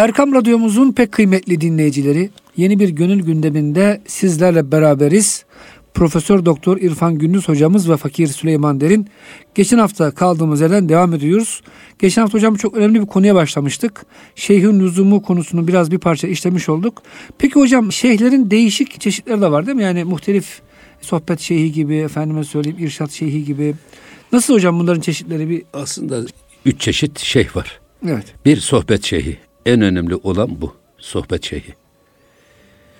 Erkam Radyomuzun pek kıymetli dinleyicileri, yeni bir gönül gündeminde sizlerle beraberiz. Profesör Doktor İrfan Gündüz hocamız ve Fakir Süleyman Derin. Geçen hafta kaldığımız yerden devam ediyoruz. Geçen hafta hocam çok önemli bir konuya başlamıştık. Şeyhin lüzumu konusunu biraz bir parça işlemiş olduk. Peki hocam şeyhlerin değişik çeşitleri de var değil mi? Yani muhtelif sohbet şeyhi gibi, efendime söyleyeyim irşat şeyhi gibi. Nasıl hocam bunların çeşitleri bir? Aslında üç çeşit şeyh var. Evet. Bir sohbet şeyhi. En önemli olan bu. Sohbet şeyhi.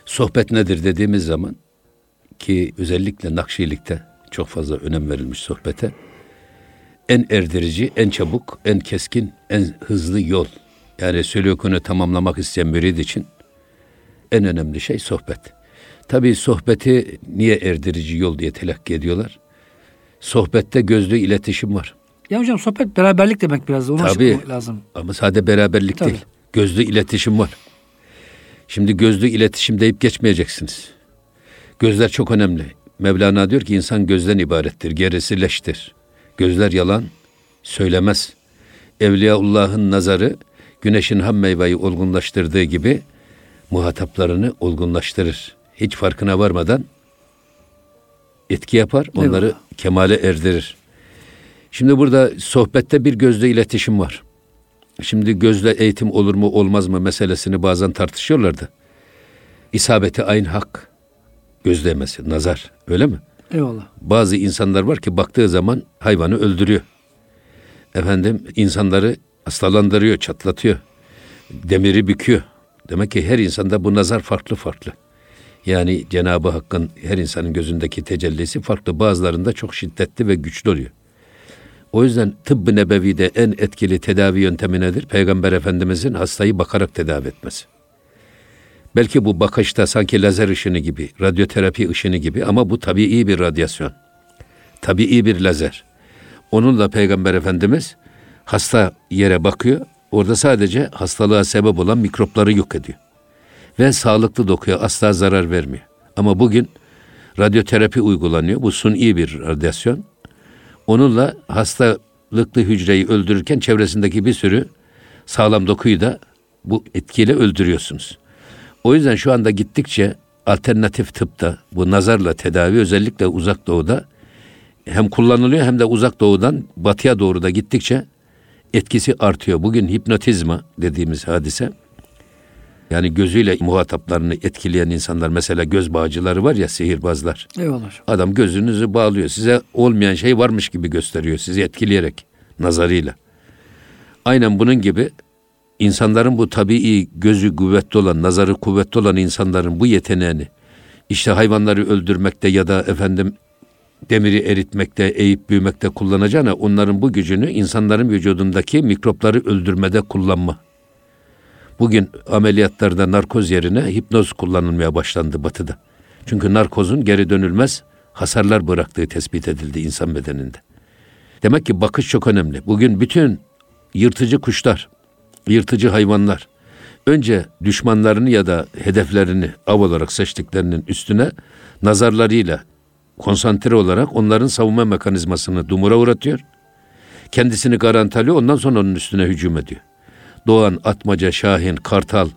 Sohbet nedir dediğimiz zaman ki özellikle Nakşilikte çok fazla önem verilmiş sohbete. En erdirici, en çabuk, en keskin, en hızlı yol. Yani sülükünü tamamlamak isteyen mürid için en önemli şey sohbet. Tabii sohbeti niye erdirici yol diye telakki ediyorlar? Sohbette gözlü iletişim var. Ya hocam sohbet beraberlik demek biraz onu Tabii. lazım. Ama sadece beraberlik Tabii. değil. Gözlü iletişim var. Şimdi gözlü iletişim deyip geçmeyeceksiniz. Gözler çok önemli. Mevlana diyor ki insan gözden ibarettir, gerisi leştir. Gözler yalan söylemez. Evliyaullah'ın nazarı güneşin ham meyveyi olgunlaştırdığı gibi muhataplarını olgunlaştırır. Hiç farkına varmadan etki yapar, onları Eyvallah. kemale erdirir. Şimdi burada sohbette bir gözle iletişim var. Şimdi gözle eğitim olur mu olmaz mı meselesini bazen tartışıyorlardı. İsabeti aynı hak. Gözlemesi, nazar öyle mi? Eyvallah. Bazı insanlar var ki baktığı zaman hayvanı öldürüyor. Efendim insanları hastalandırıyor, çatlatıyor. Demiri büküyor. Demek ki her insanda bu nazar farklı farklı. Yani Cenab-ı Hakk'ın her insanın gözündeki tecellisi farklı. Bazılarında çok şiddetli ve güçlü oluyor. O yüzden tıbb-ı nebevide en etkili tedavi yöntemi nedir? Peygamber Efendimizin hastayı bakarak tedavi etmesi. Belki bu bakışta sanki lazer ışını gibi, radyoterapi ışını gibi ama bu tabii bir radyasyon. Tabii bir lazer. Onunla Peygamber Efendimiz hasta yere bakıyor. Orada sadece hastalığa sebep olan mikropları yok ediyor. Ve sağlıklı dokuya asla zarar vermiyor. Ama bugün radyoterapi uygulanıyor. Bu suni bir radyasyon. Onunla hastalıklı hücreyi öldürürken çevresindeki bir sürü sağlam dokuyu da bu etkiyle öldürüyorsunuz. O yüzden şu anda gittikçe alternatif tıpta bu nazarla tedavi özellikle uzak doğuda hem kullanılıyor hem de uzak doğudan batıya doğru da gittikçe etkisi artıyor. Bugün hipnotizma dediğimiz hadise yani gözüyle muhataplarını etkileyen insanlar mesela göz bağcıları var ya sihirbazlar. Eyvallah. Adam gözünüzü bağlıyor. Size olmayan şey varmış gibi gösteriyor. Sizi etkileyerek nazarıyla. Aynen bunun gibi insanların bu tabii gözü kuvvetli olan, nazarı kuvvetli olan insanların bu yeteneğini işte hayvanları öldürmekte ya da efendim demiri eritmekte, eğip büyümekte kullanacağına onların bu gücünü insanların vücudundaki mikropları öldürmede kullanma. Bugün ameliyatlarda narkoz yerine hipnoz kullanılmaya başlandı batıda. Çünkü narkozun geri dönülmez hasarlar bıraktığı tespit edildi insan bedeninde. Demek ki bakış çok önemli. Bugün bütün yırtıcı kuşlar, yırtıcı hayvanlar önce düşmanlarını ya da hedeflerini av olarak seçtiklerinin üstüne nazarlarıyla konsantre olarak onların savunma mekanizmasını dumura uğratıyor. Kendisini garanti alıyor ondan sonra onun üstüne hücum ediyor. Doğan, Atmaca, Şahin, Kartal,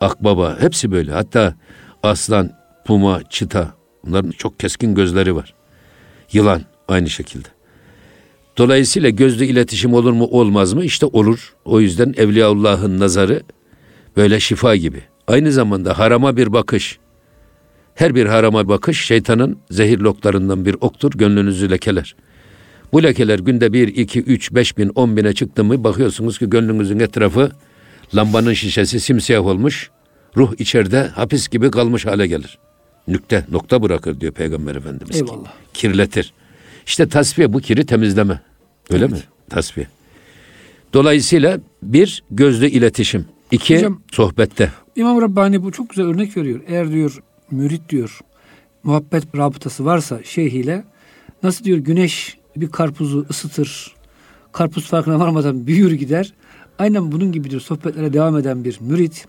Akbaba hepsi böyle. Hatta aslan, puma, çita bunların çok keskin gözleri var. Yılan aynı şekilde. Dolayısıyla gözlü iletişim olur mu olmaz mı? İşte olur. O yüzden Evliyaullah'ın nazarı böyle şifa gibi. Aynı zamanda harama bir bakış. Her bir harama bakış şeytanın zehir loklarından bir oktur, gönlünüzü lekeler. Bu lekeler günde bir, iki, üç, beş bin, on bine çıktı mı bakıyorsunuz ki gönlünüzün etrafı lambanın şişesi simsiyah olmuş. Ruh içeride hapis gibi kalmış hale gelir. Nükte, nokta bırakır diyor Peygamber Efendimiz. ki. Eyvallah. Kirletir. İşte tasfiye bu kiri temizleme. Öyle mi? Tasfiye. Dolayısıyla bir gözlü iletişim. İki Hocam- sohbette. İmam Rabbani bu çok güzel örnek veriyor. Eğer diyor mürit diyor muhabbet rabıtası varsa şeyh ile nasıl diyor güneş bir karpuzu ısıtır. Karpuz farkına varmadan büyür gider. Aynen bunun gibi diyor sohbetlere devam eden bir mürit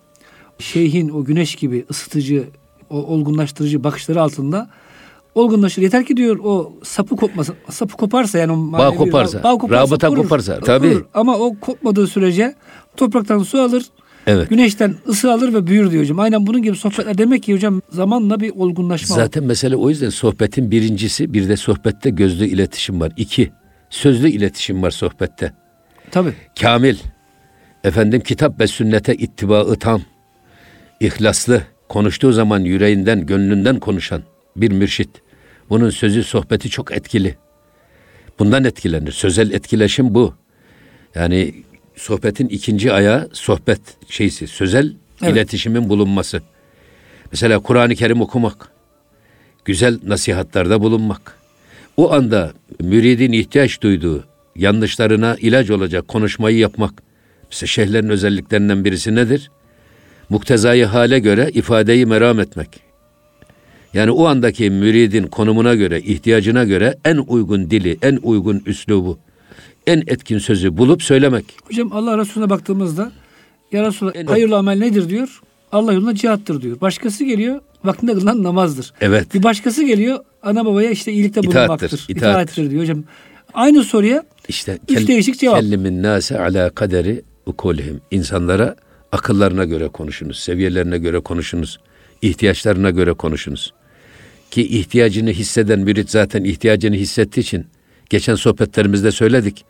şeyhin o güneş gibi ısıtıcı, o olgunlaştırıcı bakışları altında olgunlaşır. Yeter ki diyor o sapı kopmasın. Sapı koparsa yani o manevi koparsa, bağ koparsa, rabıta kurur. koparsa, tabii. Kurur. Ama o kopmadığı sürece topraktan su alır. Evet. Güneşten ısı alır ve büyür diyor hocam. Aynen bunun gibi sohbetler demek ki hocam zamanla bir olgunlaşma var. Zaten mesele o yüzden sohbetin birincisi bir de sohbette gözlü iletişim var. İki, sözlü iletişim var sohbette. Tabii. Kamil, efendim kitap ve sünnete ittibaı tam, ihlaslı, konuştuğu zaman yüreğinden, gönlünden konuşan bir mürşit. Bunun sözü, sohbeti çok etkili. Bundan etkilenir. Sözel etkileşim bu. Yani sohbetin ikinci ayağı sohbet şeysi, sözel Evet. iletişimin bulunması. Mesela Kur'an-ı Kerim okumak, güzel nasihatlarda bulunmak. O anda müridin ihtiyaç duyduğu yanlışlarına ilaç olacak konuşmayı yapmak. Mesela şeyhlerin özelliklerinden birisi nedir? Muktezayı hale göre ifadeyi meram etmek. Yani o andaki müridin konumuna göre, ihtiyacına göre en uygun dili, en uygun üslubu, en etkin sözü bulup söylemek. Hocam Allah Resulüne baktığımızda ya Resulallah En- hayırlı amel nedir diyor. Allah yolunda cihattır diyor. Başkası geliyor vaktinde kılınan namazdır. Evet. Bir başkası geliyor ana babaya işte iyilikte bulunmaktır. itaattir. İtaattir diyor hocam. Aynı soruya İşte Üç değişik cevap. Kellimin nase ala kaderi ukulihim. İnsanlara akıllarına göre konuşunuz, seviyelerine göre konuşunuz, ihtiyaçlarına göre konuşunuz. Ki ihtiyacını hisseden mürit zaten ihtiyacını hissettiği için geçen sohbetlerimizde söyledik.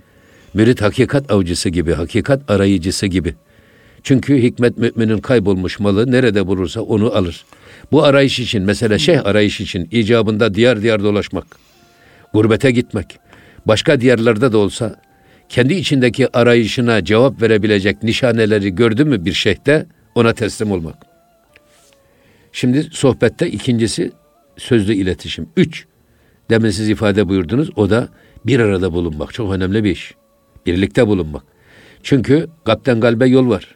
Mürit hakikat avcısı gibi, hakikat arayıcısı gibi. Çünkü hikmet müminin kaybolmuş malı nerede bulursa onu alır. Bu arayış için mesela şeyh arayış için icabında diyar diyar dolaşmak gurbete gitmek, başka diyarlarda da olsa kendi içindeki arayışına cevap verebilecek nişaneleri gördü mü bir şeyhte ona teslim olmak. Şimdi sohbette ikincisi sözlü iletişim. Üç, demin siz ifade buyurdunuz o da bir arada bulunmak. Çok önemli bir iş. Birlikte bulunmak. Çünkü kalpten kalbe yol var.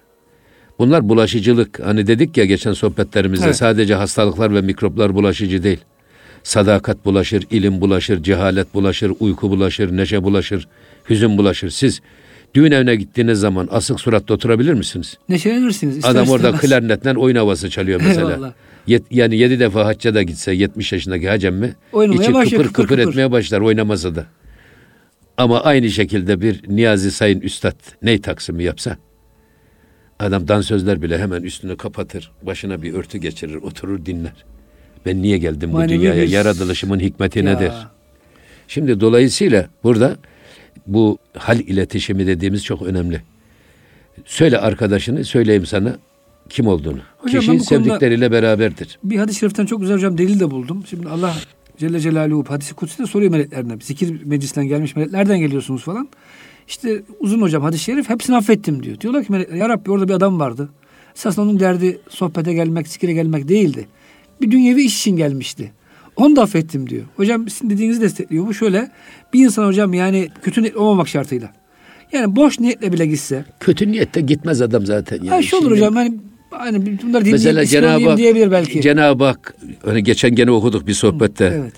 Bunlar bulaşıcılık. Hani dedik ya geçen sohbetlerimizde Evet. sadece hastalıklar ve mikroplar bulaşıcı değil. Sadakat bulaşır, ilim bulaşır, cehalet bulaşır, uyku bulaşır, neşe bulaşır, hüzün bulaşır. Siz düğün evine gittiğiniz zaman asık suratta oturabilir misiniz? neşelenirsiniz. ister Adam orada istemez. klarnetten oyun havası çalıyor mesela. Eyvallah. Yet- yani yedi defa hacca da gitse 70 yaşındaki hacem mi? Oynamaya içi başlıyor, kıpır kıpır kıpır. etmeye başlar oynamasa da. Ama aynı şekilde bir Niyazi Sayın Üstad ney taksimi yapsa adam dansözler bile hemen üstünü kapatır, başına bir örtü geçirir, oturur dinler. Ben niye geldim bu Manevi dünyaya? bir- Yaratılışımın hikmeti Ya. nedir? Şimdi dolayısıyla burada bu hal iletişimi dediğimiz çok önemli. Söyle arkadaşını, söyleyeyim sana kim olduğunu. Hocam Kişi bu sevdikleriyle beraberdir. Bir hadis-i şeriften çok güzel hocam delil de buldum. Şimdi Allah Celle Celaluhu hadisi kutsi de soruyor meleklerine. Zikir meclisinden gelmiş melek nereden geliyorsunuz falan. İşte uzun hocam hadis-i şerif hepsini affettim diyor. Diyorlar ki melekler ya Rabbi orada bir adam vardı. Esasında onun derdi sohbete gelmek, zikire gelmek değildi. Bir dünyevi iş için gelmişti. Onu da affettim diyor. Hocam sizin dediğinizi destekliyor. Bu şöyle bir insan hocam yani kötü niyetli olmamak şartıyla. Yani boş niyetle bile gitse. Kötü niyette gitmez adam zaten. Yani ha şu olur hocam hani, hani bunları dinleyip Mesela Cenab-ı Hak, diyebilir belki. Cenab-ı Hak hani geçen gene okuduk bir sohbette. evet.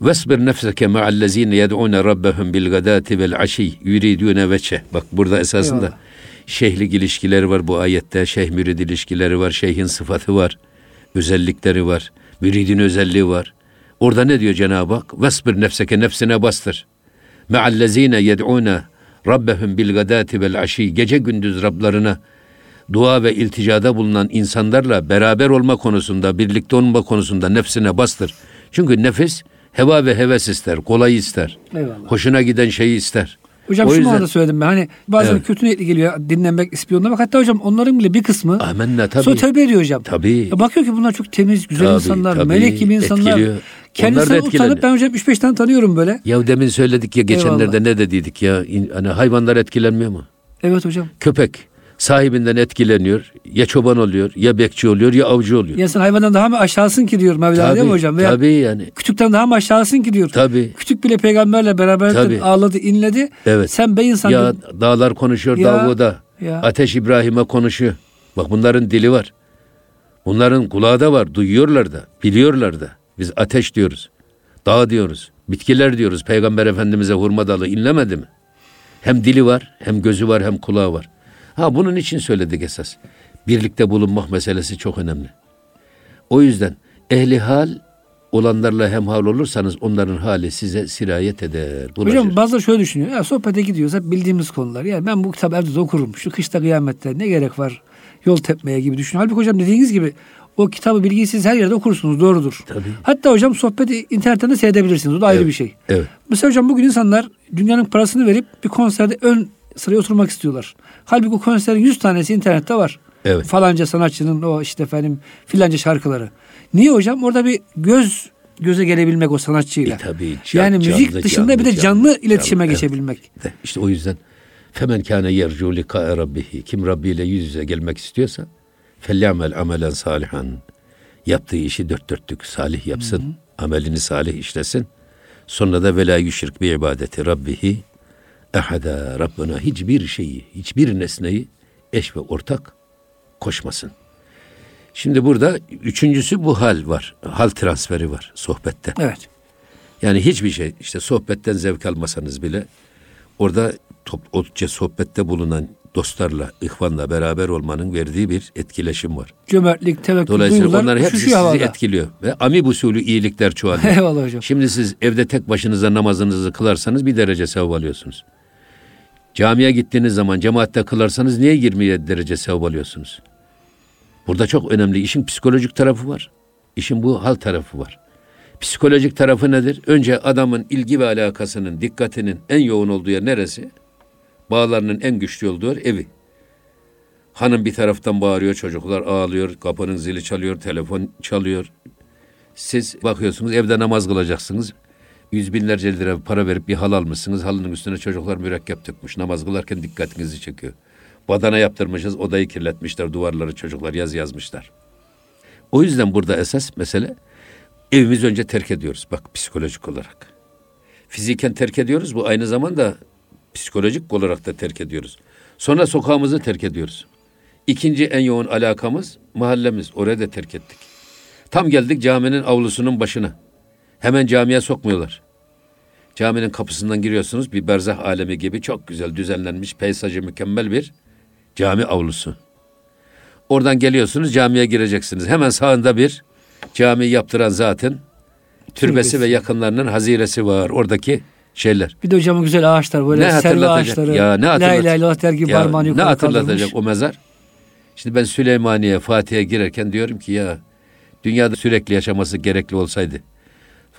Vesbir nefseke ma'allezine yed'une rabbehum bil gadati vel aşi yuridune veçe. Bak burada esasında Eyvallah. şeyhlik ilişkileri var bu ayette. Şeyh mürid ilişkileri var. Şeyhin sıfatı var. Özellikleri var. Müridin özelliği var. Orada ne diyor Cenab-ı Hak? Vesbir nefseke nefsine bastır. Me'allezine yed'une rabbehum bil gadati vel aşi. Gece gündüz Rablarına dua ve ilticada bulunan insanlarla beraber olma konusunda, birlikte olma konusunda nefsine bastır. Çünkü nefis heva ve heves ister, kolay ister. Eyvallah. Hoşuna giden şeyi ister. Hocam O şu yüzden- manada söyledim ben. Hani bazen Evet. kötü niyetli geliyor dinlenmek, ispiyonlamak. Hatta hocam onların bile bir kısmı Amenna tabii. sonra tövbe ediyor hocam. Tabii. Ya bakıyor ki bunlar çok temiz, güzel Tabii, insanlar, tabii. melek gibi insanlar. Etkiliyor. Kendisinden utanıp ben hocam 3-5 tane tanıyorum böyle. Ya demin söyledik ya geçenlerde Eyvallah. ne dediydik ya hani hayvanlar etkilenmiyor mu? Evet hocam. Köpek sahibinden etkileniyor. Ya çoban oluyor, ya bekçi oluyor, ya avcı oluyor. Ya sen hayvandan daha mı aşağısın ki diyor Mevla değil mi hocam? Veya tabii yani. kütükten daha mı aşağısın ki diyor. Tabii. Kütük bile peygamberle beraber Tabii. ağladı, inledi. Evet. Sen bey insan Ya dağlar konuşuyor Ya, Davud'a. ya. Ateş İbrahim'e konuşuyor. Bak bunların dili var. Bunların kulağı da var. Duyuyorlar da. Biliyorlar da. Biz ateş diyoruz. Dağ diyoruz. Bitkiler diyoruz. Peygamber Efendimiz'e hurma dalı inlemedi mi? Hem dili var, hem gözü var, hem kulağı var. Ha bunun için söyledik esas. Birlikte bulunmak meselesi çok önemli. O yüzden ehli hal olanlarla hemhal olursanız onların hali size sirayet eder. bulaşır. Hocam bazıları şöyle düşünüyor. Ya sohbete gidiyoruz hep bildiğimiz konular. Ya ben bu kitabı evde de okurum. Şu kışta kıyamette ne gerek var? yol tepmeye gibi düşün. Halbuki hocam dediğiniz gibi o kitabı bilgiyi siz her yerde okursunuz doğrudur. Tabii. Hatta hocam sohbeti internetten de seyredebilirsiniz. O da ayrı Evet, bir şey. evet. Mesela hocam bugün insanlar dünyanın parasını verip bir konserde ön sıraya oturmak istiyorlar. Halbuki o konserin 100 tanesi internette var. Evet. Falanca sanatçının o işte efendim filanca şarkıları. Niye hocam? Orada bir göz göze gelebilmek o sanatçıyla. E tabii, can- yani müzik canlı, dışında canlı, bir de canlı, canlı, iletişime canlı, evet. geçebilmek. De, İşte o yüzden femen kâne yercu lika rabbihi kim Rabbi ile yüz yüze gelmek istiyorsa felyamel amelen salihan yaptığı işi dört dörtlük salih yapsın. Amelini salih işlesin. Sonra da vela yüşrik bi ibadeti rabbihi ehada Rabbına hiçbir şeyi, hiçbir nesneyi eş ve ortak koşmasın. Şimdi burada üçüncüsü bu hal var. Hal transferi var sohbette. Evet. Yani hiçbir şey işte sohbetten zevk almasanız bile orada top, oldukça sohbette bulunan dostlarla, ihvanla beraber olmanın verdiği bir etkileşim var. Cömertlik, tevekkül, Dolayısıyla duygular onlar hepsi sizi havada. etkiliyor ve amib usulü iyilikler çoğalıyor. Eyvallah hocam. Şimdi siz evde tek başınıza namazınızı kılarsanız bir derece sevap alıyorsunuz. Camiye gittiğiniz zaman cemaatte kılarsanız niye 27 derece sevap alıyorsunuz? Burada çok önemli. işin psikolojik tarafı var. İşin bu hal tarafı var. Psikolojik tarafı nedir? Önce adamın ilgi ve alakasının, dikkatinin en yoğun olduğu yer neresi? Bağlarının en güçlü olduğu yer evi. Hanım bir taraftan bağırıyor, çocuklar ağlıyor, kapının zili çalıyor, telefon çalıyor. Siz bakıyorsunuz evde namaz kılacaksınız. Yüz binlerce lira para verip bir hal almışsınız. Halının üstüne çocuklar mürekkep dökmüş. Namaz kılarken dikkatinizi çekiyor. Badana yaptırmışız, odayı kirletmişler, duvarları çocuklar yaz yazmışlar. O yüzden burada esas mesele evimizi önce terk ediyoruz. Bak psikolojik olarak. Fiziken terk ediyoruz. Bu aynı zamanda psikolojik olarak da terk ediyoruz. Sonra sokağımızı terk ediyoruz. İkinci en yoğun alakamız mahallemiz. Oraya da terk ettik. Tam geldik caminin avlusunun başına. Hemen camiye sokmuyorlar. Caminin kapısından giriyorsunuz bir berzah alemi gibi çok güzel düzenlenmiş peyzajı mükemmel bir cami avlusu. Oradan geliyorsunuz camiye gireceksiniz. Hemen sağında bir cami yaptıran zaten türbesi Türbesi. ve yakınlarının haziresi var. Oradaki şeyler. Bir de hocam güzel ağaçlar böyle Ne hatırlatacak? ağaçları. Ya ne La hatırlatacak? ilahe illallah der gibi Ya parmağını ne hatırlatacak kaldırmış. o mezar? Şimdi ben Süleymaniye, Fatih'e girerken diyorum ki ya dünyada sürekli yaşaması gerekli olsaydı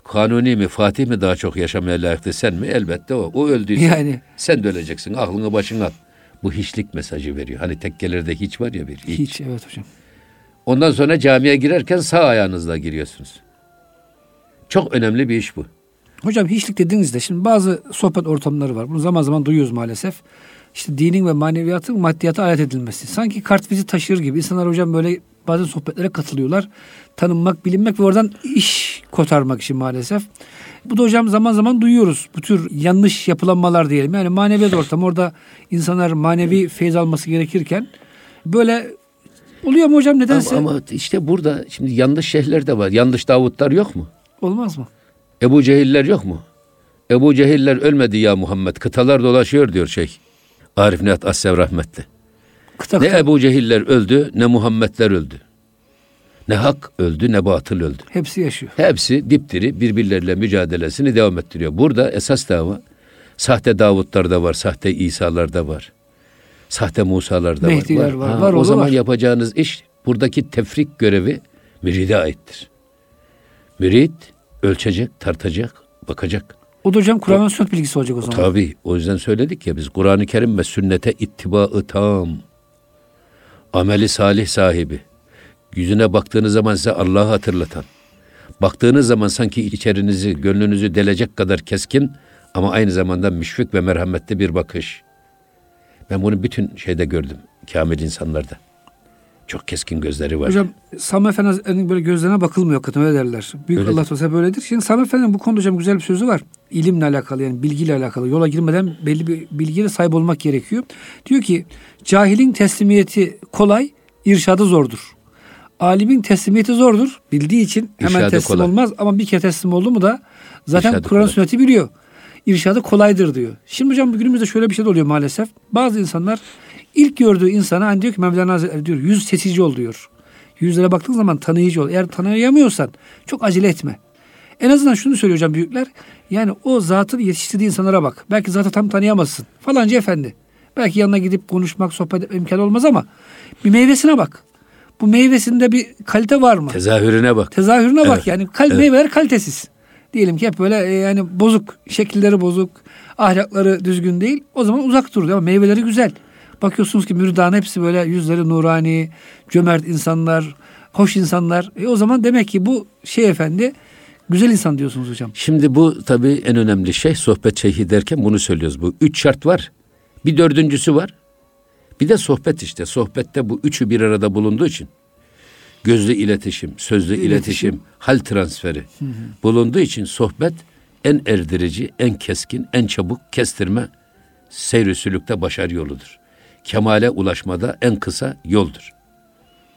Kanuni mi Fatih mi daha çok yaşamaya layıktı sen mi? Elbette o. O öldüyse Yani. sen de öleceksin. Aklını başına al. Bu hiçlik mesajı veriyor. Hani tekkelerde hiç var ya bir hiç. Hiç evet hocam. Ondan sonra camiye girerken sağ ayağınızla giriyorsunuz. Çok önemli bir iş bu. Hocam hiçlik dediğinizde şimdi bazı sohbet ortamları var. Bunu zaman zaman duyuyoruz maalesef. İşte dinin ve maneviyatın maddiyata alet edilmesi. Sanki kart bizi taşır gibi. İnsanlar hocam böyle bazen sohbetlere katılıyorlar. Tanınmak, bilinmek ve oradan iş kotarmak için maalesef. Bu da hocam zaman zaman duyuyoruz. Bu tür yanlış yapılanmalar diyelim. Yani maneviyat ortamı orada insanlar manevi feyiz alması gerekirken böyle oluyor mu hocam nedense? Ama, ama işte burada şimdi yanlış şeyhler de var. Yanlış Davutlar yok mu? Olmaz mı? Ebu Cehiller yok mu? Ebu Cehiller ölmedi ya Muhammed. Kıtalar dolaşıyor diyor şey. Arif Nihat Assev rahmetli. Kıta Ne kıta. Ebu Cehiller öldü ne Muhammedler öldü. Ne hak öldü ne batıl öldü. Hepsi yaşıyor. Hepsi dipdiri birbirleriyle mücadelesini devam ettiriyor. Burada esas dava sahte Davutlar da var, sahte İsa'lar da var. Sahte Musa'lar da Mehdiler var. var, var, o zaman var. yapacağınız iş buradaki tefrik görevi müride aittir. Mürid ölçecek, tartacak, bakacak. O da hocam Kur'an ve sünnet bilgisi olacak o zaman. Tabii o yüzden söyledik ya biz Kur'an-ı Kerim ve sünnete ittibaı tam. Ameli salih sahibi. Yüzüne baktığınız zaman size Allah'ı hatırlatan. Baktığınız zaman sanki içerinizi, gönlünüzü delecek kadar keskin ama aynı zamanda müşfik ve merhametli bir bakış. Ben bunu bütün şeyde gördüm. Kamil insanlarda. Çok keskin gözleri var. Hocam Sami Efendi'nin böyle gözlerine bakılmıyor hakikaten öyle derler. Büyük Öyle. Allah Teala böyledir. Şimdi Sami Efendi'nin bu konuda hocam güzel bir sözü var. İlimle alakalı yani bilgiyle alakalı. Yola girmeden belli bir bilgiye sahip olmak gerekiyor. Diyor ki cahilin teslimiyeti kolay, irşadı zordur. Alimin teslimiyeti zordur. Bildiği için hemen İrşadı teslim kolay. olmaz ama bir kere teslim oldu mu da zaten Kur'an sünneti biliyor. İrşadı kolaydır diyor. Şimdi hocam günümüzde şöyle bir şey de oluyor maalesef. Bazı insanlar ilk gördüğü insana hani diyor ki Mevlana Hazretleri diyor yüz seçici ol diyor. Yüzlere baktığın zaman tanıyıcı ol. Eğer tanıyamıyorsan çok acele etme. En azından şunu söylüyor hocam büyükler. Yani o zatın yetiştirdiği insanlara bak. Belki zatı tam tanıyamazsın. Falanca efendi. Belki yanına gidip konuşmak, sohbet etme imkanı olmaz ama bir meyvesine bak. Bu meyvesinde bir kalite var mı? Tezahürüne bak. Tezahürüne bak Evet. yani kal- Evet. meyveler kalitesiz. Diyelim ki hep böyle e, yani bozuk, şekilleri bozuk, ahlakları düzgün değil. O zaman uzak dur ama meyveleri güzel. Bakıyorsunuz ki müridan hepsi böyle yüzleri nurani, cömert insanlar, hoş insanlar. E o zaman demek ki bu şey efendi güzel insan diyorsunuz hocam. Şimdi bu tabii en önemli şey sohbet şeyhi derken bunu söylüyoruz. Bu üç şart var. Bir dördüncüsü var. Bir de sohbet işte. Sohbette bu üçü bir arada bulunduğu için gözlü iletişim, sözlü İletişim. iletişim, hal transferi bulunduğu için sohbet en erdirici, en keskin, en çabuk kestirme seyr sülükte başarı yoludur. Kemale ulaşmada en kısa yoldur.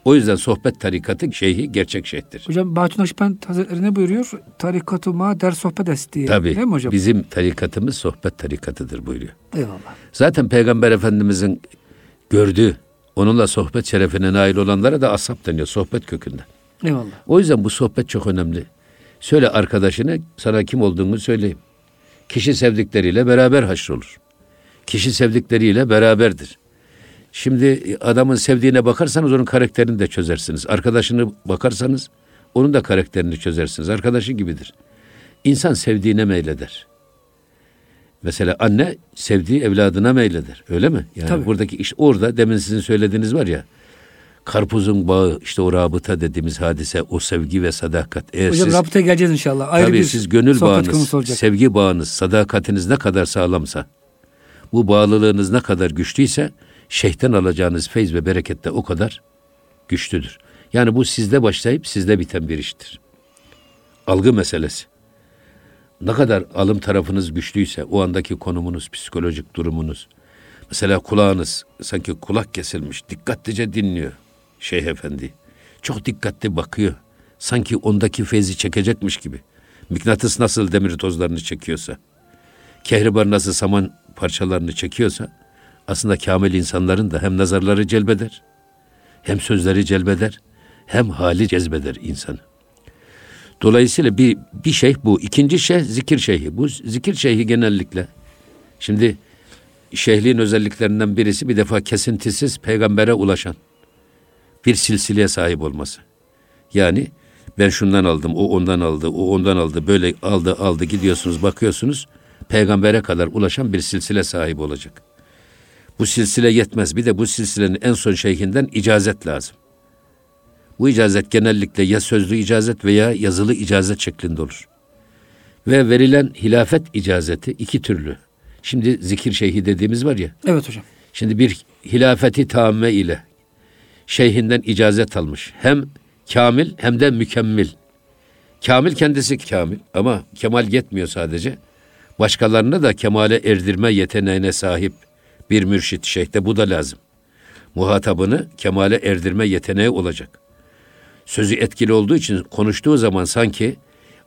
O yüzden sohbet tarikatı şeyhi gerçek şeyhtir. Hocam Bahattin Akşipend Hazretleri ne buyuruyor? Tarikatuma der sohbet esti diye. Tabii. Değil mi hocam? Bizim tarikatımız sohbet tarikatıdır buyuruyor. Eyvallah. Zaten Peygamber Efendimizin gördüğü, onunla sohbet şerefine nail olanlara da ashab deniyor sohbet kökünden. Eyvallah. O yüzden bu sohbet çok önemli. Söyle arkadaşına sana kim olduğunu söyleyeyim. Kişi sevdikleriyle beraber haşrolur. Kişi sevdikleriyle beraberdir. Şimdi adamın sevdiğine bakarsanız onun karakterini de çözersiniz. Arkadaşını bakarsanız onun da karakterini çözersiniz. Arkadaşı gibidir. İnsan sevdiğine meyleder. Mesela anne sevdiği evladına meyleder. Öyle mi? Yani Tabii. buradaki iş orada demin sizin söylediğiniz var ya. Karpuzun bağı işte o rabıta dediğimiz hadise o sevgi ve sadakat. Eğer Hocam siz, rabıtaya geleceğiz inşallah. Ayrı tabii bir siz gönül bağınız, sevgi bağınız, sadakatiniz ne kadar sağlamsa, bu bağlılığınız ne kadar güçlüyse şeyhten alacağınız feyz ve bereket de o kadar güçlüdür. Yani bu sizde başlayıp sizde biten bir iştir. Algı meselesi. Ne kadar alım tarafınız güçlüyse o andaki konumunuz, psikolojik durumunuz. Mesela kulağınız sanki kulak kesilmiş, dikkatlice dinliyor Şeyh Efendi. Çok dikkatli bakıyor. Sanki ondaki feyzi çekecekmiş gibi. Mıknatıs nasıl demir tozlarını çekiyorsa, kehribar nasıl saman parçalarını çekiyorsa, aslında kamil insanların da hem nazarları celbeder, hem sözleri celbeder, hem hali cezbeder insanı. Dolayısıyla bir, bir şeyh bu. İkinci şeyh zikir şeyhi. Bu zikir şeyhi genellikle. Şimdi şeyhliğin özelliklerinden birisi bir defa kesintisiz peygambere ulaşan bir silsileye sahip olması. Yani ben şundan aldım, o ondan aldı, o ondan aldı, böyle aldı aldı gidiyorsunuz bakıyorsunuz peygambere kadar ulaşan bir silsile sahibi olacak. Bu silsile yetmez. Bir de bu silsilenin en son şeyhinden icazet lazım. Bu icazet genellikle ya sözlü icazet veya yazılı icazet şeklinde olur. Ve verilen hilafet icazeti iki türlü. Şimdi zikir şeyhi dediğimiz var ya. Evet hocam. Şimdi bir hilafeti tamme ile şeyhinden icazet almış. Hem kamil hem de mükemmel. Kamil kendisi kamil ama kemal yetmiyor sadece. Başkalarını da kemale erdirme yeteneğine sahip bir mürşit şeyhte bu da lazım. Muhatabını kemale erdirme yeteneği olacak. Sözü etkili olduğu için konuştuğu zaman sanki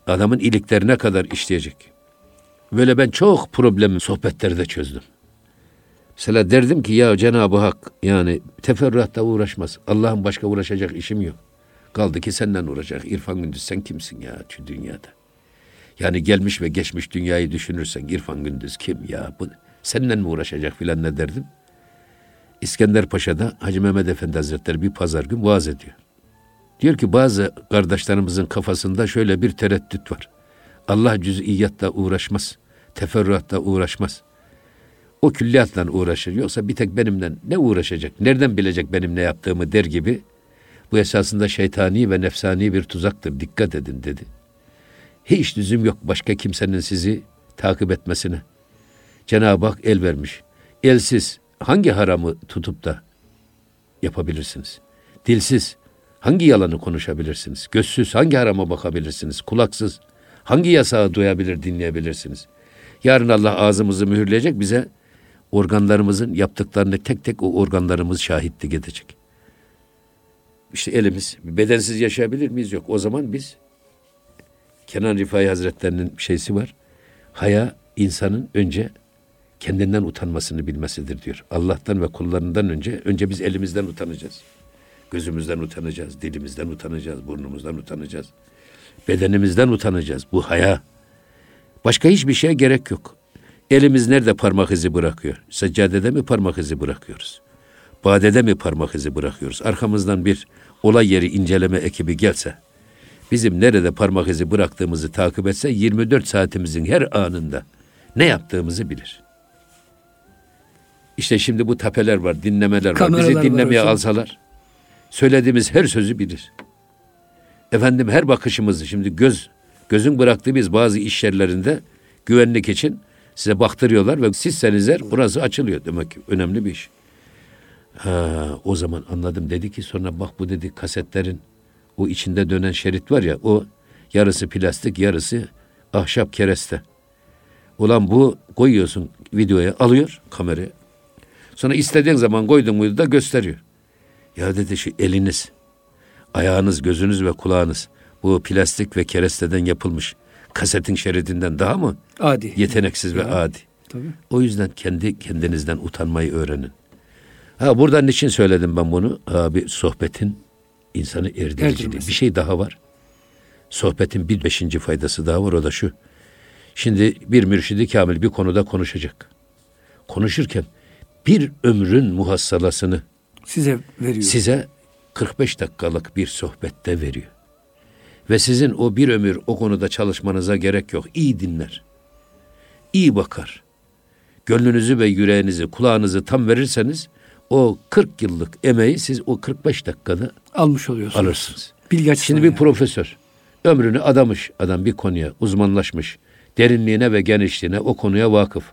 adamın iliklerine kadar işleyecek. Böyle ben çok problemi sohbetlerde çözdüm. Mesela derdim ki ya Cenab-ı Hak yani teferruatta uğraşmaz. Allah'ın başka uğraşacak işim yok. Kaldı ki senden uğraşacak. İrfan Gündüz sen kimsin ya şu dünyada? Yani gelmiş ve geçmiş dünyayı düşünürsen İrfan Gündüz kim ya? Bu, seninle mi uğraşacak filan ne derdim? İskender Paşa'da Hacı Mehmet Efendi Hazretleri bir pazar gün vaaz ediyor. Diyor ki bazı kardeşlerimizin kafasında şöyle bir tereddüt var. Allah cüz'iyyatla uğraşmaz. Teferruatla uğraşmaz. O külliyatla uğraşır. Yoksa bir tek benimle ne uğraşacak? Nereden bilecek benim ne yaptığımı der gibi. Bu esasında şeytani ve nefsani bir tuzaktır. Dikkat edin dedi. Hiç lüzum yok başka kimsenin sizi takip etmesine. Cenab-ı Hak el vermiş. Elsiz hangi haramı tutup da yapabilirsiniz? Dilsiz hangi yalanı konuşabilirsiniz? Gözsüz hangi harama bakabilirsiniz? Kulaksız hangi yasağı duyabilir, dinleyebilirsiniz? Yarın Allah ağzımızı mühürleyecek bize organlarımızın yaptıklarını tek tek o organlarımız şahitlik edecek. İşte elimiz bedensiz yaşayabilir miyiz? Yok. O zaman biz Kenan Rifai Hazretlerinin şeysi var. Haya insanın önce kendinden utanmasını bilmesidir diyor. Allah'tan ve kullarından önce önce biz elimizden utanacağız. Gözümüzden utanacağız, dilimizden utanacağız, burnumuzdan utanacağız. Bedenimizden utanacağız. Bu haya. Başka hiçbir şeye gerek yok. Elimiz nerede parmak izi bırakıyor? Seccadede mi parmak izi bırakıyoruz? Badede mi parmak izi bırakıyoruz? Arkamızdan bir olay yeri inceleme ekibi gelse, bizim nerede parmak izi bıraktığımızı takip etse 24 saatimizin her anında ne yaptığımızı bilir. İşte şimdi bu tapeler var, dinlemeler var. Kameralar Bizi var dinlemeye hocam. alsalar söylediğimiz her sözü bilir. Efendim her bakışımızı şimdi göz gözün bıraktığı biz bazı iş yerlerinde güvenlik için size baktırıyorlar ve sizseniz eğer burası açılıyor demek ki önemli bir iş. Ha, o zaman anladım dedi ki sonra bak bu dedi kasetlerin o içinde dönen şerit var ya o yarısı plastik yarısı ahşap kereste. Ulan bu koyuyorsun videoya alıyor kameraya. Sonra istediğin zaman koydun muydu da gösteriyor. Ya dedi şu eliniz, ayağınız, gözünüz ve kulağınız bu plastik ve keresteden yapılmış kasetin şeridinden daha mı Adi. yeteneksiz ve Ya. adi? Tabii. O yüzden kendi kendinizden utanmayı öğrenin. Ha buradan niçin söyledim ben bunu? Abi sohbetin insanı erdiriciliği. Bir şey daha var. Sohbetin bir beşinci faydası daha var o da şu. Şimdi bir mürşidi kamil bir konuda konuşacak. Konuşurken bir ömrün muhassalasını Size veriyor. size 45 dakikalık bir sohbette veriyor. Ve sizin o bir ömür o konuda çalışmanıza gerek yok. İyi dinler. İyi bakar. Gönlünüzü ve yüreğinizi, kulağınızı tam verirseniz o 40 yıllık emeği siz o 45 dakikada Almış oluyorsunuz. alırsınız. Bilgi Şimdi bir yani. profesör ömrünü adamış adam bir konuya uzmanlaşmış. Derinliğine ve genişliğine o konuya vakıf.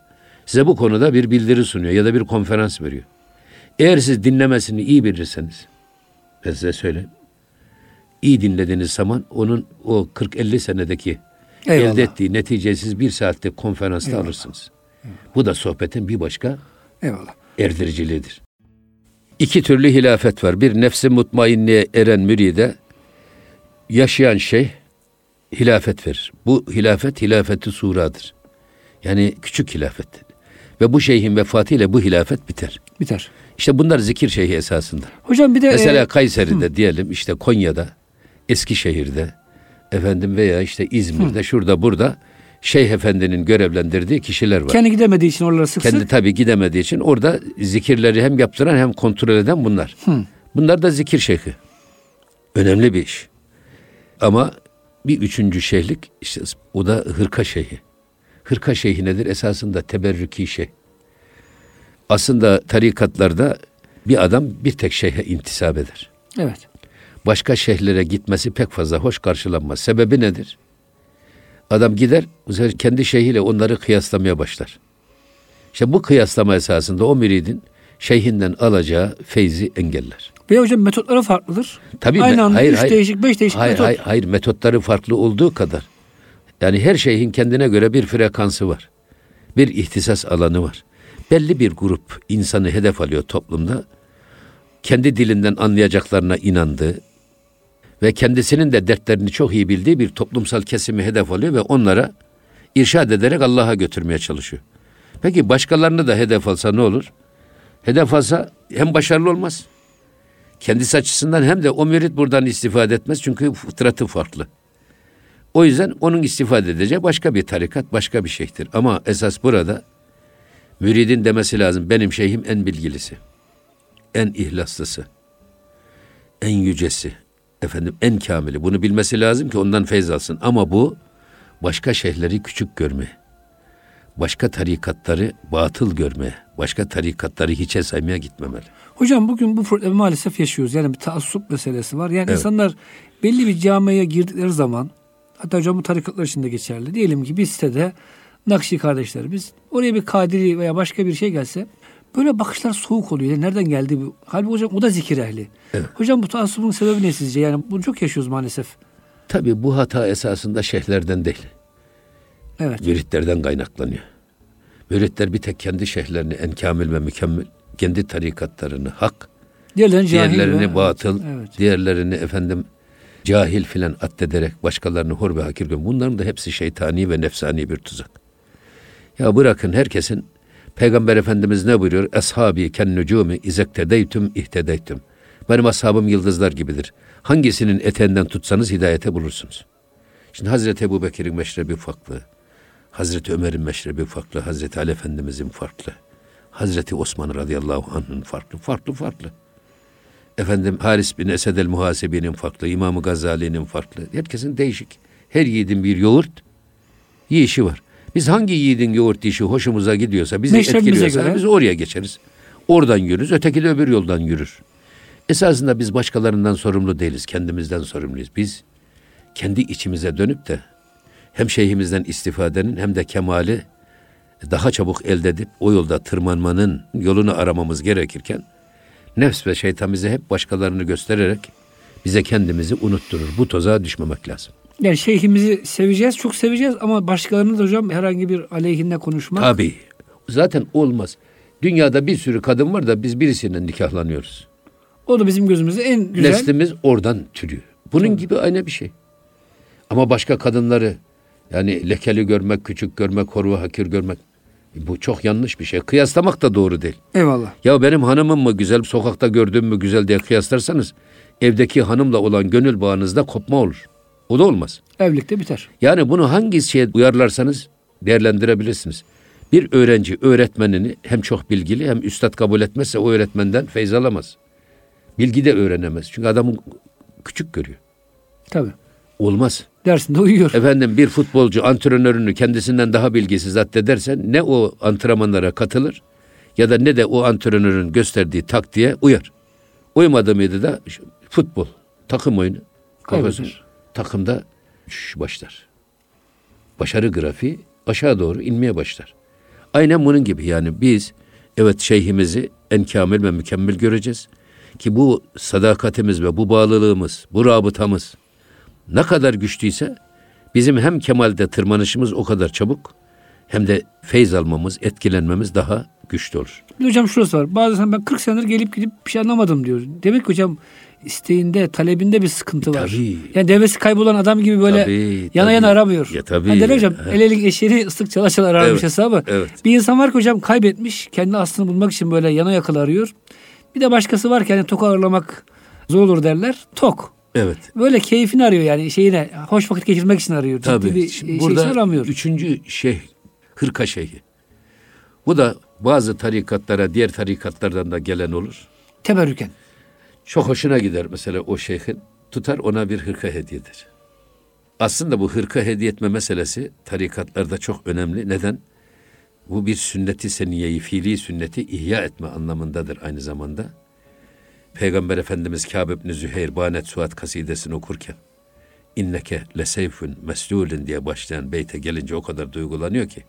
Size bu konuda bir bildiri sunuyor ya da bir konferans veriyor. Eğer siz dinlemesini iyi bilirseniz ben size söyleyeyim. iyi dinlediğiniz zaman onun o 40-50 senedeki Eyvallah. elde ettiği neticeyi siz bir saatte konferansta Eyvallah. alırsınız. Bu da sohbetin bir başka Eyvallah. erdiriciliğidir. İki türlü hilafet var. Bir nefsi mutmainliğe eren müride yaşayan şey hilafet verir. Bu hilafet hilafeti suradır. Yani küçük hilafet. Ve bu şeyhin vefatıyla bu hilafet biter. Biter. İşte bunlar zikir şeyhi esasında. Hocam bir de Mesela e, Kayseri'de diyelim işte Konya'da, Eskişehir'de efendim veya işte İzmir'de şurada burada Şeyh Efendi'nin görevlendirdiği kişiler var. kendi gidemediği için oralara sık Kendi sık tabii gidemediği için orada zikirleri hem yaptıran hem kontrol eden bunlar. Bunlar da zikir şeyhi. Önemli bir iş. Ama bir üçüncü şeyhlik işte o da hırka şeyhi. Hırka şeyhi nedir? Esasında teberrüki şey. Aslında tarikatlarda bir adam bir tek şeyhe intisap eder. evet. Başka şeyhlere gitmesi pek fazla hoş karşılanmaz. Sebebi nedir? Adam gider, kendi şeyhiyle onları kıyaslamaya başlar. İşte bu kıyaslama esasında o müridin şeyhinden alacağı feyzi engeller. Ve hocam metotları farklıdır. Tabii Aynı me- anda hayır, üç hayır. değişik, beş değişik hayır, metot. hayır, hayır, metotları farklı olduğu kadar. Yani her şeyhin kendine göre bir frekansı var. Bir ihtisas alanı var. Belli bir grup insanı hedef alıyor toplumda. Kendi dilinden anlayacaklarına inandığı ve kendisinin de dertlerini çok iyi bildiği bir toplumsal kesimi hedef alıyor ve onlara irşad ederek Allah'a götürmeye çalışıyor. Peki başkalarını da hedef alsa ne olur? Hedef alsa hem başarılı olmaz. Kendisi açısından hem de o mürit buradan istifade etmez çünkü fıtratı farklı. O yüzden onun istifade edeceği başka bir tarikat, başka bir şeyhtir. Ama esas burada müridin demesi lazım benim şeyhim en bilgilisi, en ihlaslısı, en yücesi, efendim en kamili. Bunu bilmesi lazım ki ondan feyz alsın. Ama bu başka şeyhleri küçük görmeye, başka tarikatları batıl görmeye, başka tarikatları hiçe saymaya gitmemeli. Hocam bugün bu problemi maalesef yaşıyoruz. Yani bir taassup meselesi var. Yani Evet. insanlar belli bir camiye girdikleri zaman hatta hocam bu tarikatlar için de geçerli. Diyelim ki bir sitede Nakşi kardeşlerimiz oraya bir Kadiri veya başka bir şey gelse böyle bakışlar soğuk oluyor. Yani nereden geldi bu? Halbuki hocam o da zikir ehli. Hocam bu taassubun sebebi ne sizce? Yani bunu çok yaşıyoruz maalesef. Tabii bu hata esasında şeyhlerden değil. Evet. müritlerden kaynaklanıyor. Müritler bir tek kendi şeyhlerini en kamil ve mükemmel, kendi tarikatlarını hak, Diğerlerini diğerlerini batıl, Evet. diğerlerini efendim cahil filan addederek başkalarını hor ve hakir görüyor. Bunların da hepsi şeytani ve nefsani bir tuzak. Ya bırakın herkesin Peygamber Efendimiz ne buyuruyor? Eshabi ken nucumi izektedeytüm ihtedeytüm. Benim ashabım yıldızlar gibidir. Hangisinin eteğinden tutsanız hidayete bulursunuz. Şimdi Hazreti Ebu Bekir'in meşrebi ufaklığı, Hazreti Ömer'in meşrebi farklı, Hazreti Ali Efendimizin farklı. Hazreti Osman radıyallahu anh'ın farklı, farklı farklı. Efendim Haris bin Esed el Muhasebi'nin farklı, İmam Gazali'nin farklı. Herkesin değişik. Her yiğidin bir yoğurt yiyişi var. Biz hangi yiğidin yoğurt yiyişi hoşumuza gidiyorsa, bizi Meşrebimize etkiliyorsa göre. biz oraya geçeriz. Oradan yürürüz, öteki de öbür yoldan yürür. Esasında biz başkalarından sorumlu değiliz, kendimizden sorumluyuz. Biz kendi içimize dönüp de hem şeyhimizden istifadenin hem de kemali daha çabuk elde edip o yolda tırmanmanın yolunu aramamız gerekirken nefs ve şeytan bize hep başkalarını göstererek bize kendimizi unutturur. Bu toza düşmemek lazım. Yani şeyhimizi seveceğiz, çok seveceğiz ama başkalarını da hocam herhangi bir aleyhinde konuşmak. Tabii. Zaten olmaz. Dünyada bir sürü kadın var da biz birisiyle nikahlanıyoruz. O da bizim gözümüzde en güzel. Neslimiz oradan türüyor. Bunun gibi aynı bir şey. Ama başka kadınları yani lekeli görmek, küçük görmek, horva hakir görmek bu çok yanlış bir şey. Kıyaslamak da doğru değil. Eyvallah. Ya benim hanımım mı güzel, sokakta gördüğüm mü güzel diye kıyaslarsanız evdeki hanımla olan gönül bağınızda kopma olur. O da olmaz. Evlilikte biter. Yani bunu hangi şeye uyarlarsanız değerlendirebilirsiniz. Bir öğrenci öğretmenini hem çok bilgili hem üstad kabul etmezse o öğretmenden feyz alamaz. Bilgi de öğrenemez. Çünkü adamı küçük görüyor. Tabii. Olmaz. Dersinde uyuyor. Efendim bir futbolcu antrenörünü kendisinden daha bilgisiz addedersen ne o antrenmanlara katılır ya da ne de o antrenörün gösterdiği taktiğe uyar. Uymadı mıydı da futbol, takım oyunu. Bakıyorsun, takımda düşüş başlar. Başarı grafiği aşağı doğru inmeye başlar. Aynen bunun gibi yani biz evet şeyhimizi en kamil ve mükemmel göreceğiz. Ki bu sadakatimiz ve bu bağlılığımız, bu rabıtamız ne kadar güçlüyse bizim hem kemalde tırmanışımız o kadar çabuk hem de feyz almamız, etkilenmemiz daha güçlü olur. Hocam şurası var. Bazen ben 40 senedir gelip gidip bir şey anlamadım diyor. Demek ki hocam isteğinde, talebinde bir sıkıntı var. Tabii. Yani devesi kaybolan adam gibi böyle Tabii, yana tabii. yana aramıyor. Ya tabii. Hani derler hocam Ha. el elin eşeğini ıslık çala çala ararmış Evet, hesabı. evet. Bir insan var ki hocam kaybetmiş. Kendi aslını bulmak için böyle yana yakıla arıyor. Bir de başkası var ki hani tok ağırlamak zor olur derler. Tok. Evet. Böyle keyfini arıyor yani şeyine hoş vakit geçirmek için arıyor. Ciddi Tabii. bir Şimdi şey burada aramıyor. üçüncü şeyh, hırka şeyhi. Bu da bazı tarikatlara, diğer tarikatlardan da gelen olur. Teberrüken. Çok hoşuna gider mesela o şeyhin. Tutar ona bir hırka hediye eder. Aslında bu hırka hediye etme meselesi tarikatlarda çok önemli. Neden? Bu bir sünneti seniyeyi, fiili sünneti ihya etme anlamındadır aynı zamanda. Peygamber Efendimiz Kâb ibn Züheyr Banet Suat kasidesini okurken inneke leseyfün meslulün diye başlayan beyte gelince o kadar duygulanıyor ki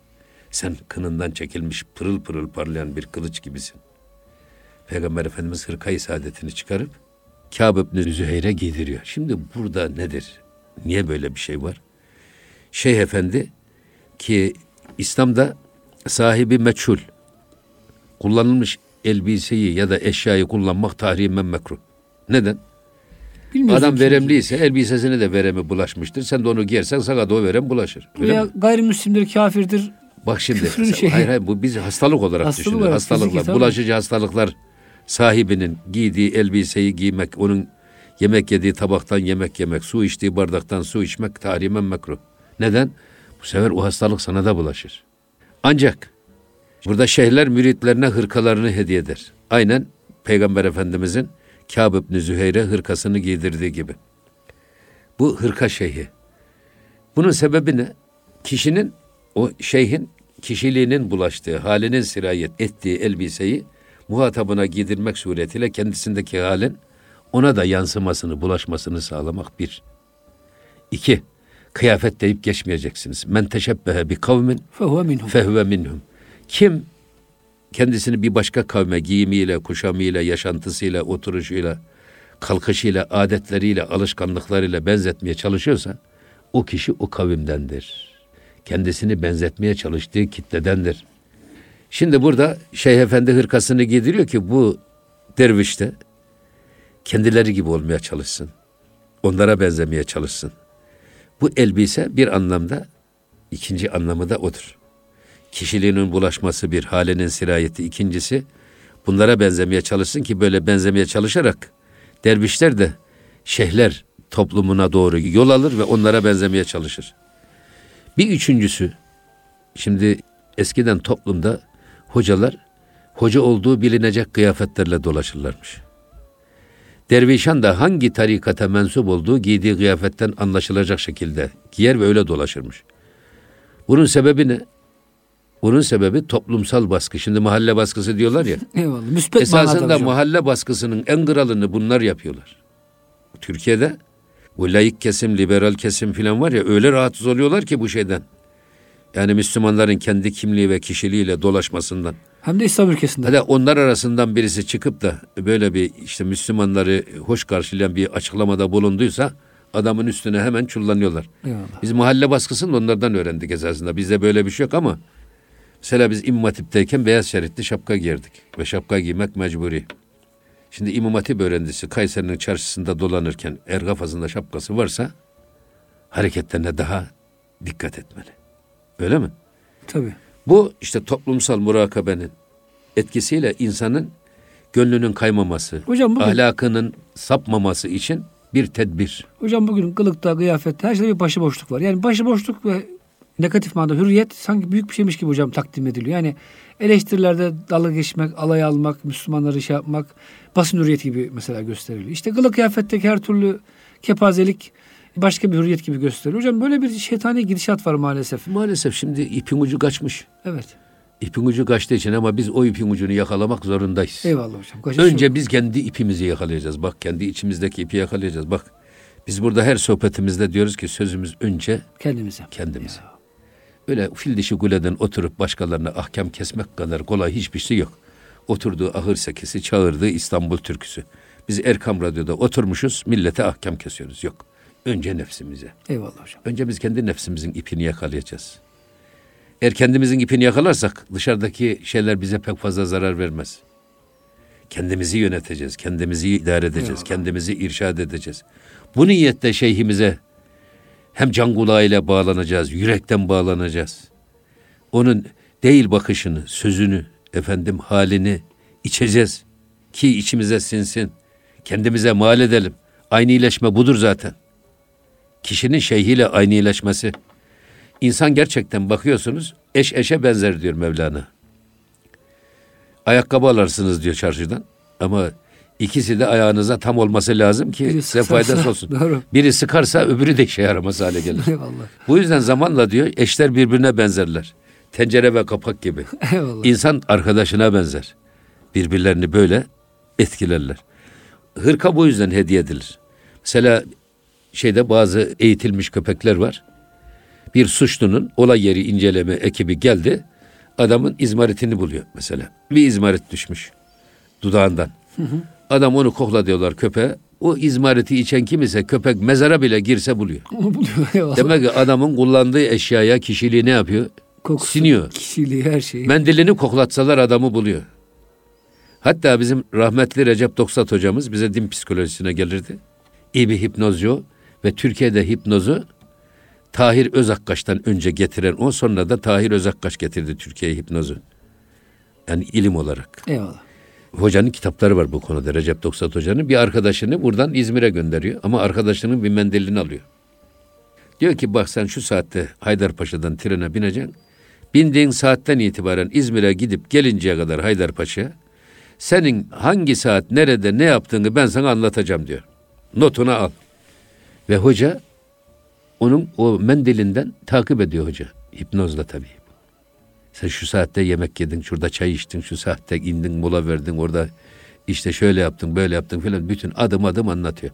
sen kınından çekilmiş pırıl pırıl parlayan bir kılıç gibisin. Peygamber Efendimiz hırkayı saadetini çıkarıp Kâb ibn Züheyr'e giydiriyor. Şimdi burada nedir? Niye böyle bir şey var? Şeyh Efendi ki İslam'da sahibi meçhul kullanılmış elbiseyi ya da eşyayı kullanmak tahrimen mekruh. Neden? Bilmiyorsun Adam veremliyse elbisesine de veremi bulaşmıştır. Sen de onu giyersen sana da o verem bulaşır. Öyle mi? gayrimüslimdir, kafirdir. Bak şimdi mesela- şeyi. hayır hayır bu biz hastalık olarak Hastalık düşünüyoruz. olarak, Hastalıklar, fiziki, tabii. bulaşıcı hastalıklar sahibinin giydiği elbiseyi giymek, onun yemek yediği tabaktan yemek yemek, su içtiği bardaktan su içmek tahrimen mekruh. Neden? Bu sefer o hastalık sana da bulaşır. Ancak burada şeyhler müritlerine hırkalarını hediye eder. Aynen Peygamber Efendimizin Kâb ibn Züheyr'e hırkasını giydirdiği gibi. Bu hırka şeyhi. Bunun sebebi ne? Kişinin o şeyhin kişiliğinin bulaştığı, halinin sirayet ettiği elbiseyi muhatabına giydirmek suretiyle kendisindeki halin ona da yansımasını, bulaşmasını sağlamak bir. İki, kıyafet deyip geçmeyeceksiniz. Men teşebbehe bi kavmin fehve minhum. Kim kendisini bir başka kavme giyimiyle, kuşamıyla, yaşantısıyla, oturuşuyla, kalkışıyla, adetleriyle, alışkanlıklarıyla benzetmeye çalışıyorsa o kişi o kavimdendir. Kendisini benzetmeye çalıştığı kitledendir. Şimdi burada Şeyh Efendi hırkasını giydiriyor ki bu derviş de kendileri gibi olmaya çalışsın. Onlara benzemeye çalışsın. Bu elbise bir anlamda ikinci anlamı da odur kişiliğinin bulaşması bir, halinin sirayeti ikincisi. Bunlara benzemeye çalışsın ki böyle benzemeye çalışarak dervişler de şeyhler toplumuna doğru yol alır ve onlara benzemeye çalışır. Bir üçüncüsü Şimdi eskiden toplumda hocalar hoca olduğu bilinecek kıyafetlerle dolaşırlarmış. Dervişan da hangi tarikata mensup olduğu giydiği kıyafetten anlaşılacak şekilde giyer ve öyle dolaşırmış. Bunun sebebi ne? Bunun sebebi toplumsal baskı. Şimdi mahalle baskısı diyorlar ya. Eyvallah. Müspet Esasında mahalle baskısının en kralını bunlar yapıyorlar. Türkiye'de bu layık kesim, liberal kesim falan var ya öyle rahatsız oluyorlar ki bu şeyden. Yani Müslümanların kendi kimliği ve kişiliğiyle dolaşmasından. Hem de İslam ülkesinde. Hadi onlar arasından birisi çıkıp da böyle bir işte Müslümanları hoş karşılayan bir açıklamada bulunduysa adamın üstüne hemen çullanıyorlar. Eyvallah. Biz mahalle baskısını onlardan öğrendik esasında. Bizde böyle bir şey yok ama mesela biz İmam Hatip'teyken beyaz şeritli şapka giyerdik ve şapka giymek mecburi. Şimdi İmam Hatip öğrencisi Kayseri'nin çarşısında dolanırken er kafasında şapkası varsa hareketlerine daha dikkat etmeli. Öyle mi? Tabii. Bu işte toplumsal murakabenin etkisiyle insanın gönlünün kaymaması, Hocam bugün, ahlakının sapmaması için bir tedbir. Hocam bugün kılıkta, kıyafette her şeyde bir başıboşluk var. Yani başıboşluk ve negatif manada hürriyet sanki büyük bir şeymiş gibi hocam takdim ediliyor. Yani eleştirilerde dalga geçmek, alay almak, Müslümanları şey yapmak basın hürriyeti gibi mesela gösteriliyor. İşte kılık kıyafetteki her türlü kepazelik başka bir hürriyet gibi gösteriyor. Hocam böyle bir şeytani gidişat var maalesef. Maalesef şimdi ipin ucu kaçmış. Evet. İpin ucu kaçtığı için ama biz o ipin ucunu yakalamak zorundayız. Eyvallah hocam. Kaçış Önce yok. biz kendi ipimizi yakalayacağız. Bak kendi içimizdeki ipi yakalayacağız. Bak biz burada her sohbetimizde diyoruz ki sözümüz önce kendimize. Kendimize. Ya. Öyle fil dişi kuleden oturup başkalarına ahkam kesmek kadar kolay hiçbir şey yok. Oturduğu ahır sekisi çağırdığı İstanbul türküsü. Biz Erkam Radyo'da oturmuşuz millete ahkam kesiyoruz. Yok. Önce nefsimize. Eyvallah hocam. Önce biz kendi nefsimizin ipini yakalayacağız. Eğer kendimizin ipini yakalarsak dışarıdaki şeyler bize pek fazla zarar vermez. Kendimizi yöneteceğiz, kendimizi idare edeceğiz, Eyvallah. kendimizi irşad edeceğiz. Bu niyette şeyhimize hem can kulağıyla bağlanacağız, yürekten bağlanacağız. Onun değil bakışını, sözünü, efendim halini içeceğiz ki içimize sinsin. Kendimize mal edelim. Aynı iyileşme budur zaten kişinin şeyhiyle aynıleşmesi. İnsan gerçekten bakıyorsunuz eş eşe benzer diyor Mevlana. Ayakkabı alarsınız diyor çarşıdan ama ikisi de ayağınıza tam olması lazım ki Biri size faydası olsun. Doğru. Biri sıkarsa öbürü de işe yaramaz hale gelir. Eyvallah. Bu yüzden zamanla diyor eşler birbirine benzerler. Tencere ve kapak gibi. Eyvallah. İnsan arkadaşına benzer. Birbirlerini böyle etkilerler. Hırka bu yüzden hediye edilir. Mesela şeyde bazı eğitilmiş köpekler var. Bir suçlunun olay yeri inceleme ekibi geldi. Adamın izmaritini buluyor mesela. Bir izmarit düşmüş dudağından. Hı hı. Adam onu kokla diyorlar köpeğe. O izmariti içen kim ise köpek mezara bile girse buluyor. Onu buluyor. Demek ki adamın kullandığı eşyaya kişiliği ne yapıyor? Kokusu, Siniyor. Kişiliği her şeyi. Mendilini koklatsalar adamı buluyor. Hatta bizim rahmetli Recep Doksat hocamız bize din psikolojisine gelirdi. İyi bir hipnozcu ve Türkiye'de hipnozu Tahir Özakkaş'tan önce getiren o sonra da Tahir Özakkaş getirdi Türkiye'ye hipnozu. Yani ilim olarak. Eyvallah. Hocanın kitapları var bu konuda Recep Doksat Hoca'nın. Bir arkadaşını buradan İzmir'e gönderiyor ama arkadaşının bir mendilini alıyor. Diyor ki bak sen şu saatte Haydarpaşa'dan trene bineceksin. Bindiğin saatten itibaren İzmir'e gidip gelinceye kadar Haydarpaşa'ya senin hangi saat nerede ne yaptığını ben sana anlatacağım diyor. Notuna al. Ve hoca onun o mendilinden takip ediyor hoca. Hipnozla tabii. Sen şu saatte yemek yedin, şurada çay içtin, şu saatte indin, mola verdin, orada işte şöyle yaptın, böyle yaptın filan bütün adım adım anlatıyor.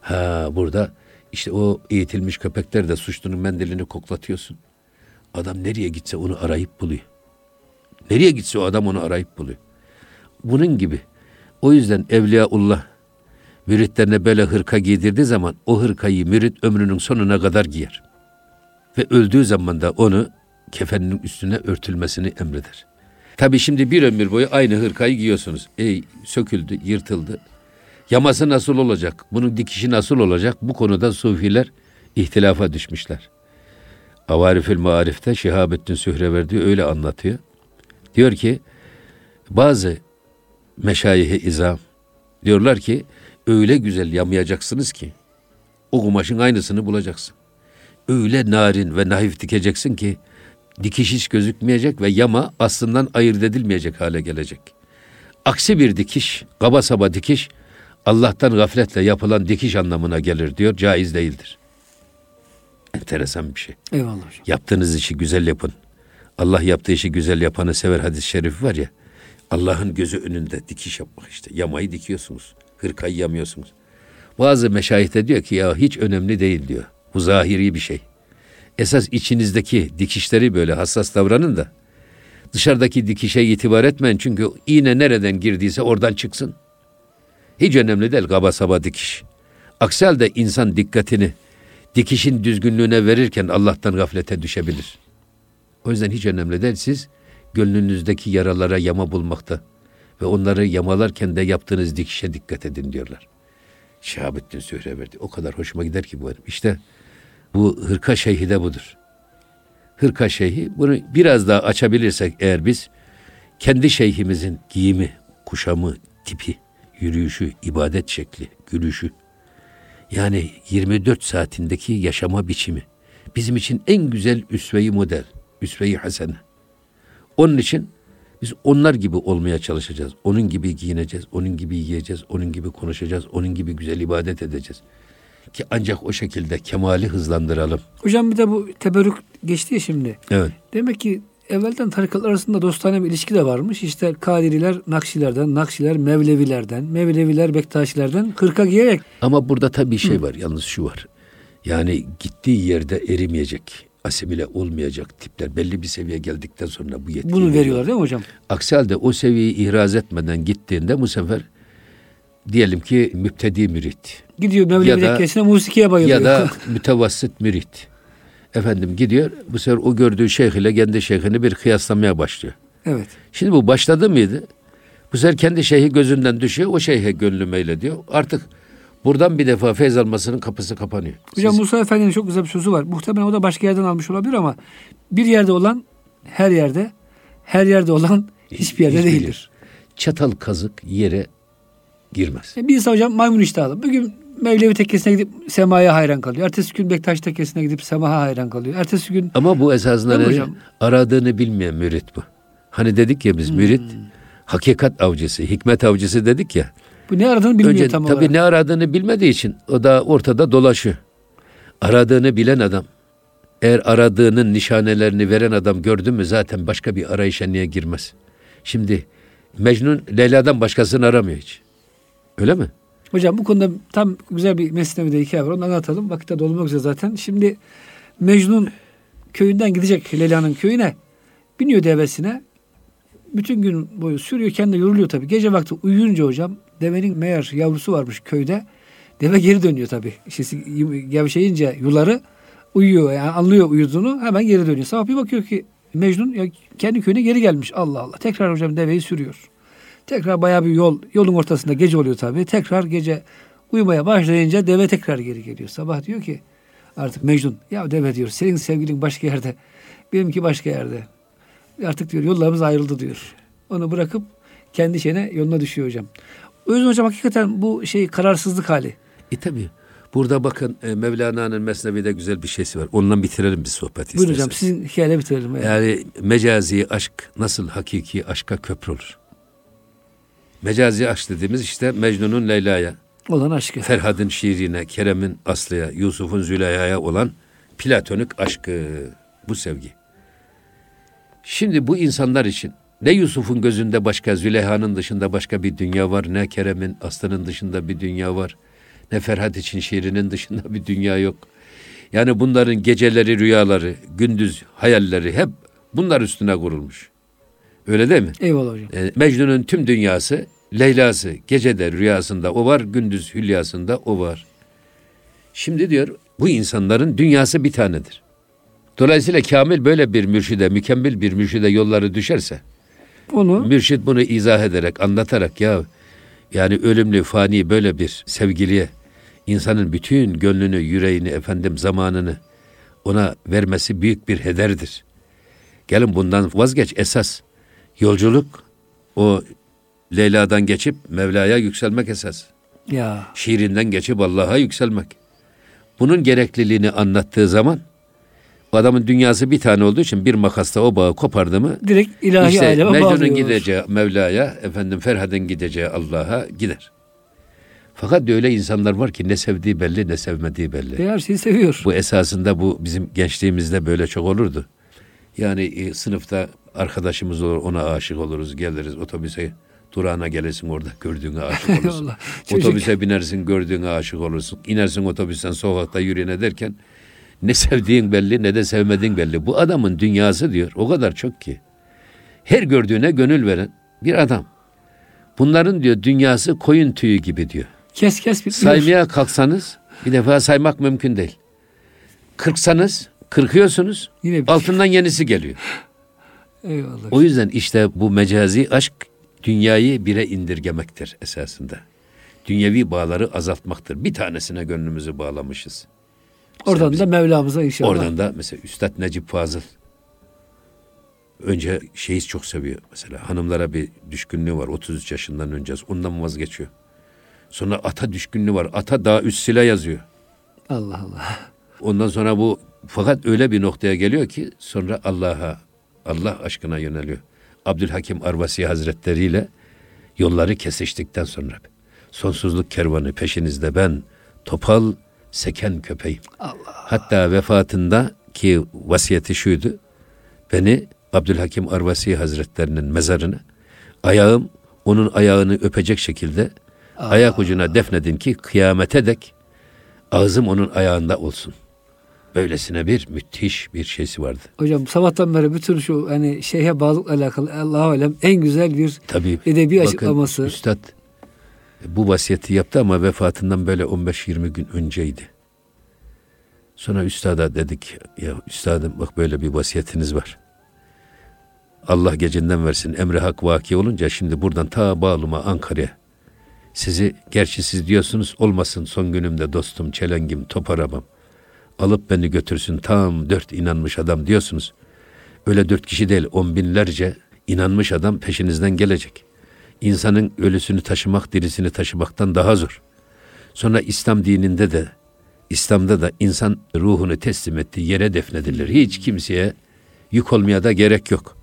Ha burada işte o eğitilmiş köpekler de suçlunun mendilini koklatıyorsun. Adam nereye gitse onu arayıp buluyor. Nereye gitse o adam onu arayıp buluyor. Bunun gibi. O yüzden Evliyaullah müritlerine böyle hırka giydirdiği zaman o hırkayı mürit ömrünün sonuna kadar giyer. Ve öldüğü zaman da onu kefeninin üstüne örtülmesini emreder. Tabi şimdi bir ömür boyu aynı hırkayı giyiyorsunuz. Ey söküldü, yırtıldı. Yaması nasıl olacak? Bunun dikişi nasıl olacak? Bu konuda sufiler ihtilafa düşmüşler. Avarifül Marif'te Şihabettin Sühreverdi öyle anlatıyor. Diyor ki bazı meşayih izam diyorlar ki öyle güzel yamayacaksınız ki o kumaşın aynısını bulacaksın. Öyle narin ve naif dikeceksin ki dikiş hiç gözükmeyecek ve yama aslından ayırt edilmeyecek hale gelecek. Aksi bir dikiş, kaba saba dikiş, Allah'tan gafletle yapılan dikiş anlamına gelir diyor, caiz değildir. Enteresan bir şey. Eyvallah hocam. Yaptığınız işi güzel yapın. Allah yaptığı işi güzel yapanı sever hadis-i şerif var ya. Allah'ın gözü önünde dikiş yapmak işte. Yamayı dikiyorsunuz. Hırkayı yamıyorsunuz. Bazı meşayih de diyor ki ya hiç önemli değil diyor. Bu zahiri bir şey. Esas içinizdeki dikişleri böyle hassas davranın da dışarıdaki dikişe itibar etmeyin çünkü iğne nereden girdiyse oradan çıksın. Hiç önemli değil kaba saba dikiş. Aksi halde insan dikkatini dikişin düzgünlüğüne verirken Allah'tan gaflete düşebilir. O yüzden hiç önemli değil. Siz gönlünüzdeki yaralara yama bulmakta ve onları yamalarken de yaptığınız dikişe dikkat edin diyorlar. Şahabettin Sühreverdi. O kadar hoşuma gider ki bu benim. İşte bu hırka şeyhi de budur. Hırka şeyhi bunu biraz daha açabilirsek eğer biz kendi şeyhimizin giyimi, kuşamı, tipi, yürüyüşü, ibadet şekli, gülüşü yani 24 saatindeki yaşama biçimi bizim için en güzel üsve-i model, üsve-i hasene. Onun için biz onlar gibi olmaya çalışacağız. Onun gibi giyineceğiz, onun gibi yiyeceğiz, onun gibi konuşacağız, onun gibi güzel ibadet edeceğiz. Ki ancak o şekilde kemali hızlandıralım. Hocam bir de bu teberrük geçti ya şimdi. Evet. Demek ki evvelden tarikatlar arasında dostane bir ilişki de varmış. İşte Kadiriler Nakşilerden, Nakşiler Mevlevilerden, Mevleviler Bektaşilerden hırka giyerek. Ama burada tabii bir şey var, yalnız şu var. Yani gittiği yerde erimeyecek, asimile olmayacak tipler belli bir seviyeye geldikten sonra bu yetkiyi Bunu veriyor. veriyorlar değil mi hocam? Aksi halde o seviyeyi ihraz etmeden gittiğinde bu sefer diyelim ki müptedi mürit Gidiyor Mevlevi tekkesine musikiye bayılıyor. ya da mütevassit mürit. Efendim gidiyor bu sefer o gördüğü şeyh ile kendi şeyhini bir kıyaslamaya başlıyor. evet. Şimdi bu başladı mıydı? Bu sefer kendi şeyhi gözünden düşüyor. O şeyhe gönlü meylediyor. Artık buradan bir defa feyz almasının kapısı kapanıyor. Hocam Siz- Musa Efendi'nin çok güzel bir sözü var. Muhtemelen o da başka yerden almış olabilir ama bir yerde olan her yerde, her yerde olan hiçbir yerde hiçbir değildir. çatal kazık yere girmez. E, insan hocam maymun iştahlı. Bugün Mevlevi tekkesine gidip semaya hayran kalıyor. Ertesi gün Bektaş tekkesine gidip semaha hayran kalıyor. Ertesi gün Ama bu esasında ne? hocam? Aradığını bilmeyen mürit bu. Hani dedik ya biz mürit hakikat avcısı, hikmet avcısı dedik ya. bu ne aradığını bilmiyor Önce tam tabii olarak. ne aradığını bilmediği için o da ortada dolaşıyor. Aradığını bilen adam, eğer aradığının nişanelerini veren adam gördü mü zaten başka bir arayışa niye girmez? Şimdi Mecnun Leyla'dan başkasını aramıyor hiç. Öyle mi? Hocam bu konuda tam güzel bir mesnevide hikaye var. Onu anlatalım. Vakitte dolmak üzere zaten. Şimdi Mecnun köyünden gidecek Leyla'nın köyüne. Biniyor devesine. Bütün gün boyu sürüyor. Kendi yoruluyor tabii. Gece vakti uyuyunca hocam devenin meğer yavrusu varmış köyde. Deve geri dönüyor tabii. İşte gevşeyince yuları uyuyor. Yani anlıyor uyuduğunu hemen geri dönüyor. Sabah bir bakıyor ki Mecnun ya kendi köyüne geri gelmiş. Allah Allah. Tekrar hocam deveyi sürüyor. Tekrar bayağı bir yol, yolun ortasında gece oluyor tabii. Tekrar gece uyumaya başlayınca deve tekrar geri geliyor. Sabah diyor ki artık Mecnun ya deve diyor senin sevgilin başka yerde, benimki başka yerde. Artık diyor yollarımız ayrıldı diyor. Onu bırakıp kendi şeyine yoluna düşüyor hocam. O yüzden hocam hakikaten bu şey kararsızlık hali. E tabii. Burada bakın e, Mevlana'nın Mesnevi'de güzel bir şeysi var. Ondan bitirelim bir sohbet Buyurun hocam sizin hikayeyle bitirelim. Yani. Yani mecazi aşk nasıl hakiki aşka köprü olur? Mecazi aşk dediğimiz işte Mecnun'un Leyla'ya, Olan aşkı. Ferhad'ın şiirine, Kerem'in Aslı'ya, Yusuf'un Züleyha'ya olan platonik aşkı, bu sevgi. Şimdi bu insanlar için ne Yusuf'un gözünde başka, Züleyha'nın dışında başka bir dünya var, ne Kerem'in, Aslı'nın dışında bir dünya var, ne Ferhat için şiirinin dışında bir dünya yok. Yani bunların geceleri, rüyaları, gündüz hayalleri hep bunlar üstüne kurulmuş. Öyle değil mi? Eyvallah hocam. E, Mecnun'un tüm dünyası, Leyla'sı gecede rüyasında o var, gündüz hülyasında o var. Şimdi diyor bu insanların dünyası bir tanedir. Dolayısıyla kamil böyle bir mürşide, mükemmel bir mürşide yolları düşerse, Onu mürşid bunu izah ederek, anlatarak ya yani ölümlü, fani böyle bir sevgiliye insanın bütün gönlünü, yüreğini, efendim zamanını ona vermesi büyük bir hederdir. Gelin bundan vazgeç esas. Yolculuk o Leyla'dan geçip Mevla'ya yükselmek esas. ya Şiirinden geçip Allah'a yükselmek. Bunun gerekliliğini anlattığı zaman adamın dünyası bir tane olduğu için bir makasla o bağı kopardı mı Direkt ilahi işte aleme Mecnun'un gideceği Mevla'ya, efendim Ferhat'ın gideceği Allah'a gider. Fakat öyle insanlar var ki ne sevdiği belli ne sevmediği belli. Ve her şeyi seviyor. Bu esasında bu bizim gençliğimizde böyle çok olurdu. Yani e, sınıfta arkadaşımız olur ona aşık oluruz geliriz otobüse durağına gelirsin orada gördüğüne aşık olursun. Çocuk. Otobüse binersin gördüğüne aşık olursun. İnersin otobüsten sokakta yürüyen ederken ne sevdiğin belli ne de sevmediğin belli. Bu adamın dünyası diyor o kadar çok ki. Her gördüğüne gönül veren bir adam. Bunların diyor dünyası koyun tüyü gibi diyor. Kes kes bitmiyor. Saymaya kalksanız bir defa saymak mümkün değil. Kırksanız kırkıyorsunuz Yine bir- altından yenisi geliyor. Eyvallah. O yüzden işte bu mecazi aşk dünyayı bire indirgemektir esasında. Dünyevi bağları azaltmaktır. Bir tanesine gönlümüzü bağlamışız. Oradan bizim- da Mevlamıza inşallah. Oradan da mesela Üstad Necip Fazıl önce şeyi çok seviyor. Mesela hanımlara bir düşkünlüğü var 33 yaşından önce. Ondan vazgeçiyor. Sonra ata düşkünlüğü var. Ata daha üst silah yazıyor. Allah Allah. Ondan sonra bu fakat öyle bir noktaya geliyor ki sonra Allah'a Allah aşkına yöneliyor. Abdülhakim Arvasi Hazretleri ile yolları kesiştikten sonra sonsuzluk kervanı peşinizde ben topal seken köpeğim. Allah. Hatta vefatında ki vasiyeti şuydu. Beni Abdülhakim Arvasi Hazretlerinin mezarına ayağım onun ayağını öpecek şekilde ayak ucuna defnedin ki kıyamete dek ağzım onun ayağında olsun. Böylesine bir müthiş bir şeysi vardı. Hocam sabahtan beri bütün şu hani şeyhe bağlılıkla alakalı Allahu alem en güzel bir Tabii Edebi bakın, açıklaması. Üstad bu vasiyeti yaptı ama vefatından böyle 15-20 gün önceydi. Sonra üstada dedik ya üstadım bak böyle bir vasiyetiniz var. Allah gecinden versin emri hak vaki olunca şimdi buradan ta Bağlum'a Ankara'ya sizi gerçi siz diyorsunuz olmasın son günümde dostum çelengim top arabam alıp beni götürsün tam dört inanmış adam diyorsunuz. Öyle dört kişi değil on binlerce inanmış adam peşinizden gelecek. İnsanın ölüsünü taşımak dirisini taşımaktan daha zor. Sonra İslam dininde de İslam'da da insan ruhunu teslim ettiği yere defnedilir. Hiç kimseye yük olmaya da gerek yok.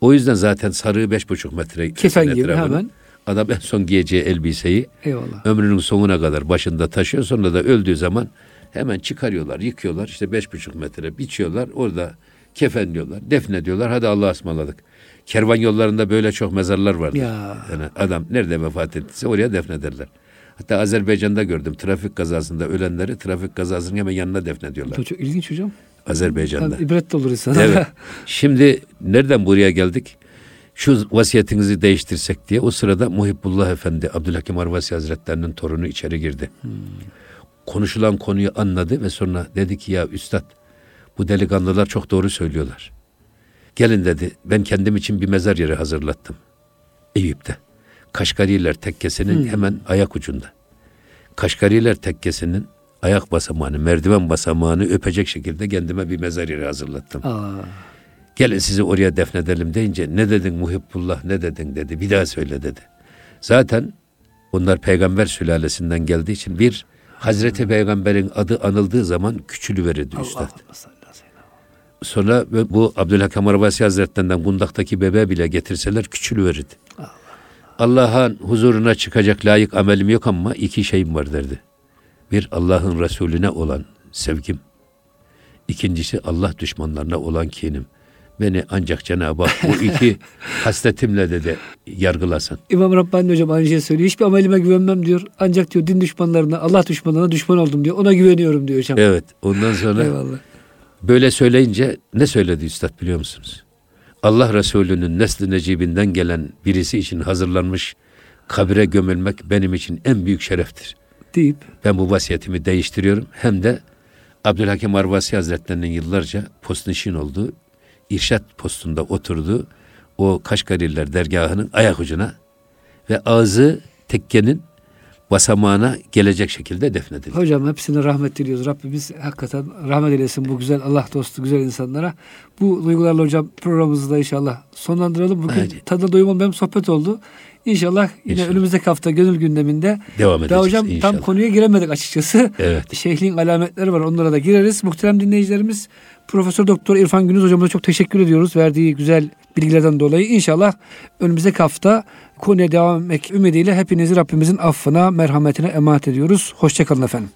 O yüzden zaten sarığı beş buçuk metre Kefen gibi hemen. Adam en son giyeceği elbiseyi eyvallah. ömrünün sonuna kadar başında taşıyor. Sonra da öldüğü zaman hemen çıkarıyorlar, yıkıyorlar. İşte beş buçuk metre biçiyorlar. Orada kefenliyorlar, defnediyorlar. Hadi Allah'a ısmarladık. Kervan yollarında böyle çok mezarlar vardır. Ya. Yani adam nerede vefat ettiyse oraya defnederler. Hatta Azerbaycan'da gördüm trafik kazasında ölenleri trafik kazasının hemen yanına defnediyorlar. Çok ilginç hocam. Azerbaycan'da. Yani ibret de olur insana. Evet. Şimdi nereden buraya geldik? Şu vasiyetinizi değiştirsek diye o sırada Muhibbullah Efendi Abdülhakim Arvasi Hazretlerinin torunu içeri girdi. Konuşulan konuyu anladı ve sonra dedi ki ya üstad bu delikanlılar çok doğru söylüyorlar. Gelin dedi ben kendim için bir mezar yeri hazırlattım. Eyüp'te. Kaşgariler tekkesinin hemen ayak ucunda. Kaşgariler tekkesinin ayak basamağını, merdiven basamağını öpecek şekilde kendime bir mezar yeri hazırlattım. Aa, Gelin sizi oraya defnedelim deyince ne dedin Muhibbullah ne dedin dedi. Bir daha söyle dedi. Zaten onlar peygamber sülalesinden geldiği için bir Hazreti Peygamber'in adı anıldığı zaman küçülüverirdi üstad. Allah sellem. Sonra bu Abdülhakim Arabasi Hazretlerinden kundaktaki bebeği bile getirseler küçülüverirdi. Allah'ın huzuruna çıkacak layık amelim yok ama iki şeyim var derdi. Bir Allah'ın Resulüne olan sevgim. İkincisi Allah düşmanlarına olan kinim. Beni ancak Cenab-ı Hak bu iki hasletimle dedi yargılasın. İmam Rabbani hocam aynı şeyi söylüyor. Hiçbir amelime güvenmem diyor. Ancak diyor din düşmanlarına, Allah düşmanlarına düşman oldum diyor. Ona güveniyorum diyor hocam. Evet ondan sonra Eyvallah. Böyle söyleyince ne söyledi üstad biliyor musunuz? Allah Resulü'nün nesli necibinden gelen birisi için hazırlanmış kabire gömülmek benim için en büyük şereftir. Deyip Ben bu vasiyetimi değiştiriyorum. Hem de Abdülhakim Arvasi Hazretleri'nin yıllarca postnişin olduğu, irşat postunda oturduğu o Kaşgariller dergahının ayak ucuna ve ağzı tekkenin basamağına gelecek şekilde defnedildi. Hocam hepsine rahmet diliyoruz. Rabbimiz hakikaten rahmet eylesin bu güzel Allah dostu güzel insanlara. Bu duygularla hocam programımızı da inşallah sonlandıralım. Bugün Evet. tadına doyum olmayan sohbet oldu. İnşallah yine İnşallah. önümüzdeki hafta gönül gündeminde Devam daha edeceğiz hocam inşallah. tam konuya giremedik açıkçası. Evet. Şeyhliğin alametleri var. Onlara da gireriz. Muhterem dinleyicilerimiz Profesör Doktor İrfan Gündüz hocamıza çok teşekkür ediyoruz. Verdiği güzel bilgilerden dolayı. İnşallah önümüzdeki hafta konuya devam etmek ümidiyle hepinizi Rabbimizin affına, merhametine emanet ediyoruz. Hoşçakalın efendim.